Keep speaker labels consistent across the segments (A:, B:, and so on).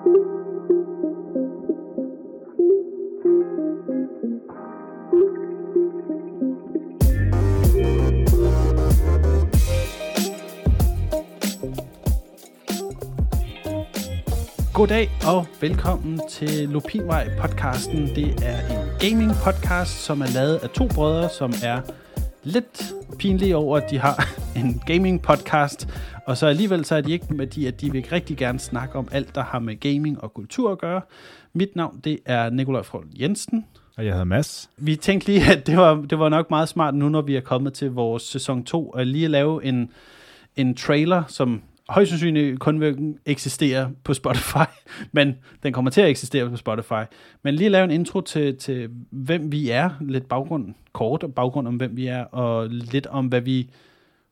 A: Goddag og velkommen til Lupinvej podcasten. Det er en gaming podcast, som er lavet af to brødre, som er lidt pinlige over, at de har en gaming podcast. Og så alligevel så er de ikke med de, at de vil rigtig gerne snakke om alt, der har med gaming og kultur at gøre. Mit navn det er Nikolaj Frohl Jensen.
B: Og jeg hedder Mads.
A: Vi tænkte lige, at det var, det var nok meget smart nu, når vi er kommet til vores sæson 2, at lige at lave en, en trailer, som højst sandsynligt kun vil eksistere på Spotify, men den kommer til at eksistere på Spotify. Men lige lave en intro til, til hvem vi er, lidt baggrund, kort baggrund om hvem vi er, og lidt om, hvad vi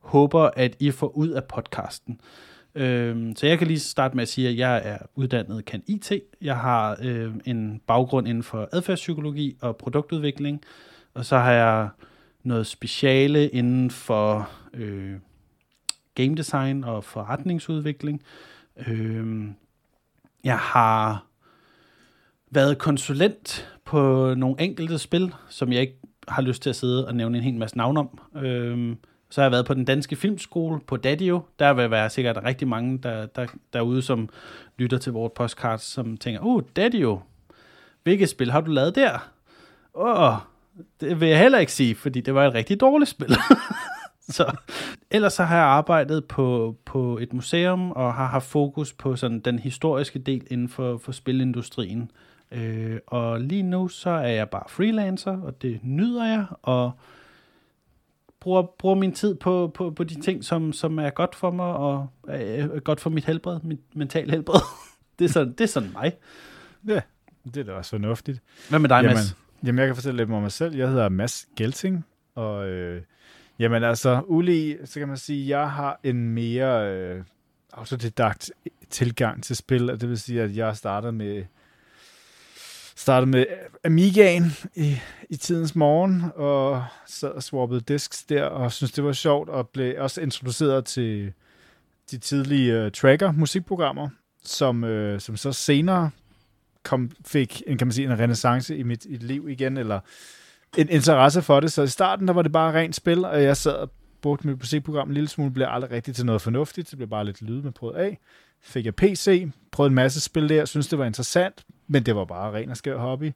A: håber, at I får ud af podcasten. Øhm, så jeg kan lige starte med at sige, at jeg er uddannet kan IT. Jeg har øh, en baggrund inden for adfærdspsykologi og produktudvikling, og så har jeg noget speciale inden for øh, game design og forretningsudvikling. Øh, jeg har været konsulent på nogle enkelte spil, som jeg ikke har lyst til at sidde og nævne en hel masse navn om. Øh, så har jeg været på den danske filmskole på Dadio. Der vil være sikkert rigtig mange der, der, derude, som lytter til vores podcast, som tænker, uh, Dadio, hvilket spil har du lavet der? Åh, oh, det vil jeg heller ikke sige, fordi det var et rigtig dårligt spil. så, ellers så har jeg arbejdet på, på et museum og har haft fokus på sådan den historiske del inden for, for spilindustrien. Øh, og lige nu så er jeg bare freelancer, og det nyder jeg, og bruger, bruger min tid på, på, på de ting, som, som er godt for mig, og er godt for mit helbred, mit mentale helbred. det, er sådan, det er sådan mig.
B: Ja, det er da også fornuftigt.
A: Hvad med dig,
B: jamen,
A: Mads?
B: Jamen, jeg kan fortælle lidt om mig selv. Jeg hedder Mads Gelting, og øh, jamen altså, uli, så kan man sige, jeg har en mere øh, autodidakt tilgang til spil, og det vil sige, at jeg starter med startede med Amigaen i, i tidens morgen, og sad og swappede disks der, og synes det var sjovt, og blev også introduceret til de tidlige uh, tracker, musikprogrammer, som, uh, som så senere kom, fik en, kan man sige, en renaissance i mit, i mit liv igen, eller en interesse for det. Så i starten, der var det bare rent spil, og jeg sad og brugte mit musikprogram en lille smule, blev aldrig rigtigt til noget fornuftigt, det blev bare lidt lyd med prøvet af. Fik jeg PC, prøvede en masse spil der, synes det var interessant, men det var bare ren og skær hobby.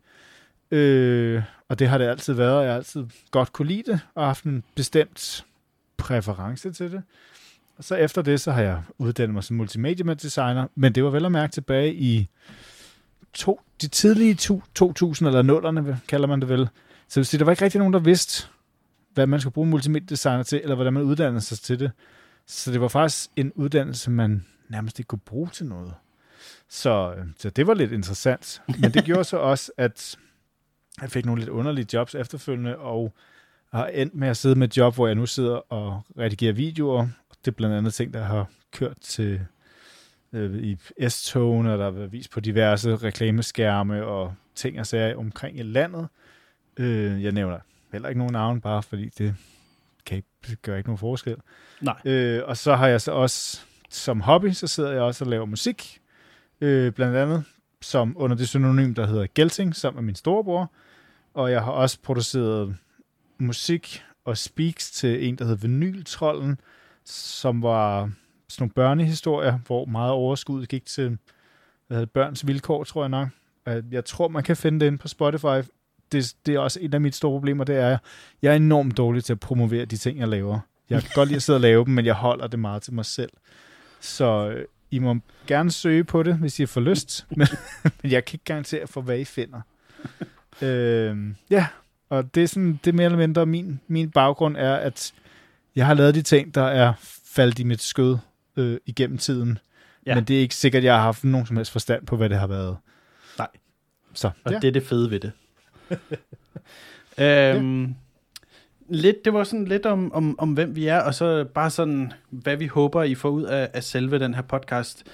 B: Øh, og det har det altid været, jeg har altid godt kunne lide det, og haft en bestemt præference til det. Og så efter det, så har jeg uddannet mig som multimedia designer, men det var vel at mærke tilbage i to, de tidlige to, 2000 eller nullerne, kalder man det vel. Så det vil sige, der var ikke rigtig nogen, der vidste, hvad man skulle bruge multimediedesigner til, eller hvordan man uddannede sig til det. Så det var faktisk en uddannelse, man nærmest ikke kunne bruge til noget. Så, øh, så det var lidt interessant. Men det gjorde så også, at jeg fik nogle lidt underlige jobs efterfølgende, og har endt med at sidde med et job, hvor jeg nu sidder og redigerer videoer. Det er blandt andet ting, der har kørt til øh, i S-togen, og der har været vist på diverse reklameskærme og ting og sager omkring i landet. Øh, jeg nævner heller ikke nogen navn, bare fordi det kan ikke, det gør ikke nogen forskel.
A: Nej.
B: Øh, og så har jeg så også som hobby, så sidder jeg også og laver musik, øh, blandt andet som under det synonym, der hedder Gelting, som er min storebror. Og jeg har også produceret musik og speaks til en, der hedder Vinyltrollen, som var sådan nogle børnehistorier, hvor meget overskud gik til hvad hedder, børns vilkår, tror jeg nok. Jeg tror, man kan finde det inde på Spotify. Det, det er også et af mine store problemer, det er, jeg er enormt dårlig til at promovere de ting, jeg laver. Jeg kan godt lide at sidde og lave dem, men jeg holder det meget til mig selv. Så øh, I må gerne søge på det, hvis I får lyst, men, men jeg kan ikke garantere for, hvad I finder. øh, ja, og det er sådan, det er mere eller mindre min, min baggrund er, at jeg har lavet de ting, der er faldt i mit skød øh, igennem tiden. Ja. Men det er ikke sikkert, at jeg har haft nogen som helst forstand på, hvad det har været.
A: Nej.
B: Så,
A: Og
B: ja.
A: det er det fede ved det. øhm, ja. Lidt, det var sådan lidt om, om, om, hvem vi er, og så bare sådan, hvad vi håber, I får ud af, af selve den her podcast.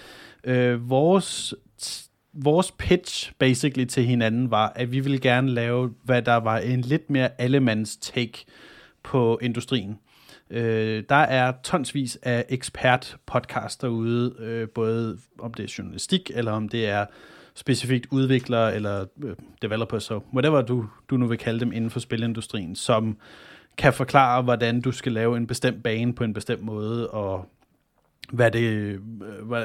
A: Øh, vores, vores pitch basically til hinanden var, at vi ville gerne lave, hvad der var en lidt mere allemands take på industrien. Øh, der er tonsvis af ekspert-podcasts derude, øh, både om det er journalistik, eller om det er specifikt udviklere eller øh, developers, så whatever du, du nu vil kalde dem inden for spilindustrien, som kan forklare, hvordan du skal lave en bestemt bane på en bestemt måde, og hvad det, øh,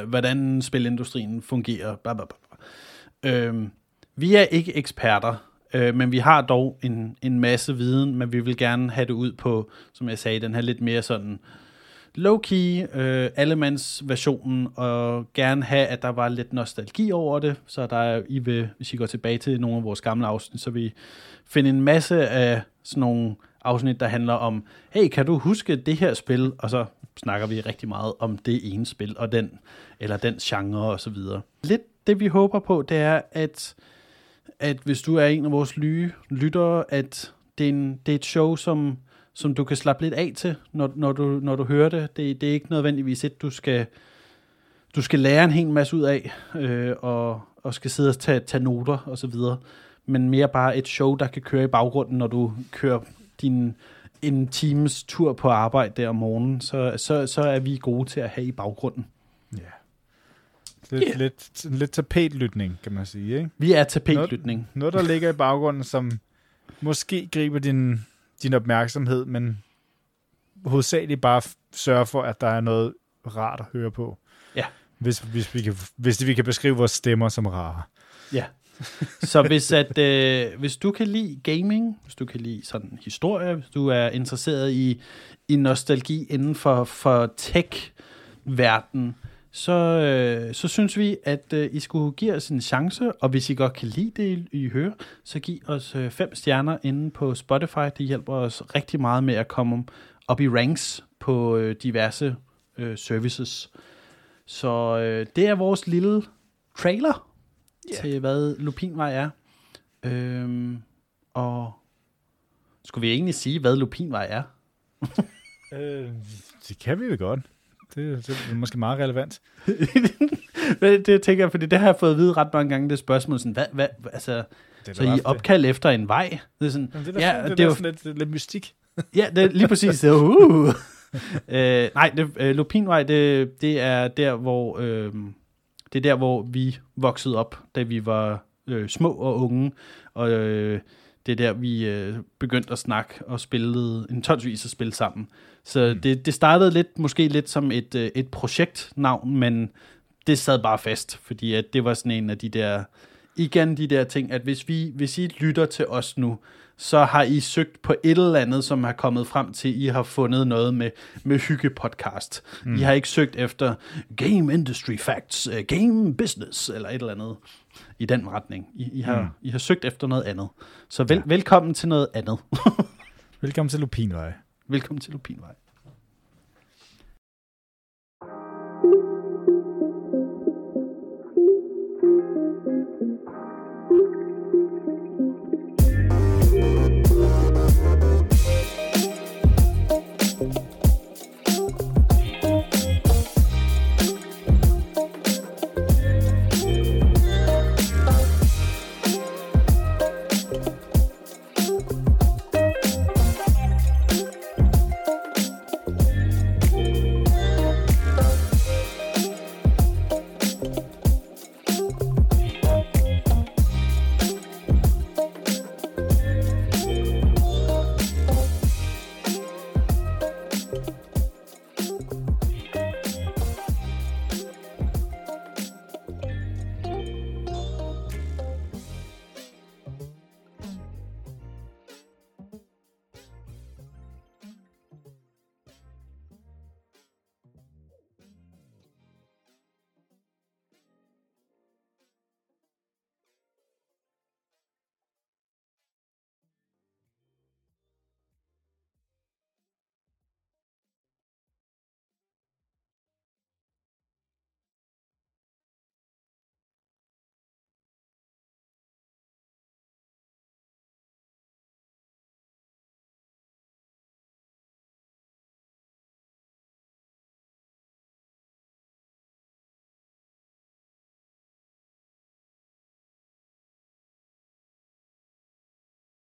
A: hvordan spilindustrien fungerer. Blah, blah, blah. Øhm, vi er ikke eksperter, øh, men vi har dog en, en masse viden, men vi vil gerne have det ud på, som jeg sagde, den her lidt mere sådan low-key, øh, allemands versionen, og gerne have, at der var lidt nostalgi over det, så der er, I vil, hvis I går tilbage til nogle af vores gamle afsnit, så vi finde en masse af sådan nogle afsnit, der handler om, hey, kan du huske det her spil? Og så snakker vi rigtig meget om det ene spil, og den, eller den genre og så videre. Lidt det, vi håber på, det er, at, at hvis du er en af vores nye lyttere, at det er, en, det er et show, som, som du kan slappe lidt af til, når, når, du, når du hører det. det. Det er ikke nødvendigvis et, du skal, du skal lære en hel masse ud af, øh, og, og skal sidde og tage, tage noter og så videre. Men mere bare et show, der kan køre i baggrunden, når du kører din en times tur på arbejde der om morgenen, så, så, så er vi gode til at have i baggrunden.
B: Ja. Lidt, yeah. lidt, lidt tapetlytning, kan man sige. Ikke?
A: Vi er tapetlytning.
B: Noget, noget, der ligger i baggrunden, som måske griber din, din opmærksomhed, men hovedsageligt bare sørger for, at der er noget rart at høre på.
A: Ja.
B: Hvis, hvis, vi, kan, hvis vi kan beskrive vores stemmer som rare.
A: Ja. Så hvis, at, øh, hvis du kan lide gaming, hvis du kan lide sådan historie, hvis du er interesseret i, i nostalgi inden for, for tech-verden, så, øh, så synes vi, at øh, I skulle give os en chance, og hvis I godt kan lide det, I hører, så giv os øh, fem stjerner inde på Spotify. Det hjælper os rigtig meget med at komme op i ranks på øh, diverse øh, services. Så øh, det er vores lille trailer yeah. til, hvad Lupinvej er. Øhm, og skulle vi egentlig sige, hvad Lupinvej er?
B: øh, det kan vi jo godt. Det, det er måske meget relevant.
A: det, det tænker jeg, fordi det har jeg fået at vide ret mange gange, det spørgsmål, sådan, hvad, hvad, altså, det så I opkald efter en vej?
B: Det er sådan, Jamen, det er ja, det, det er jo, sådan lidt, lidt mystik.
A: ja, det er lige præcis. Det uh. øh, nej, det, øh, Lupinvej, det, det er der, hvor... Øh, det er der, hvor vi voksede op, da vi var øh, små og unge, og øh, det er der, vi øh, begyndte at snakke og spillede en tonsvis at spille sammen. Så mm. det, det startede lidt, måske lidt som et, øh, et projektnavn, men det sad bare fast, fordi at det var sådan en af de der, igen de der ting, at hvis, vi, hvis I lytter til os nu, så har I søgt på et eller andet, som har kommet frem til, I har fundet noget med, med hygge-podcast. Mm. I har ikke søgt efter game industry facts, uh, game business, eller et eller andet i den retning. I, I, har, mm. I har søgt efter noget andet. Så vel, ja. velkommen til noget andet.
B: velkommen til Lupinvej.
A: Velkommen til Lupinvej.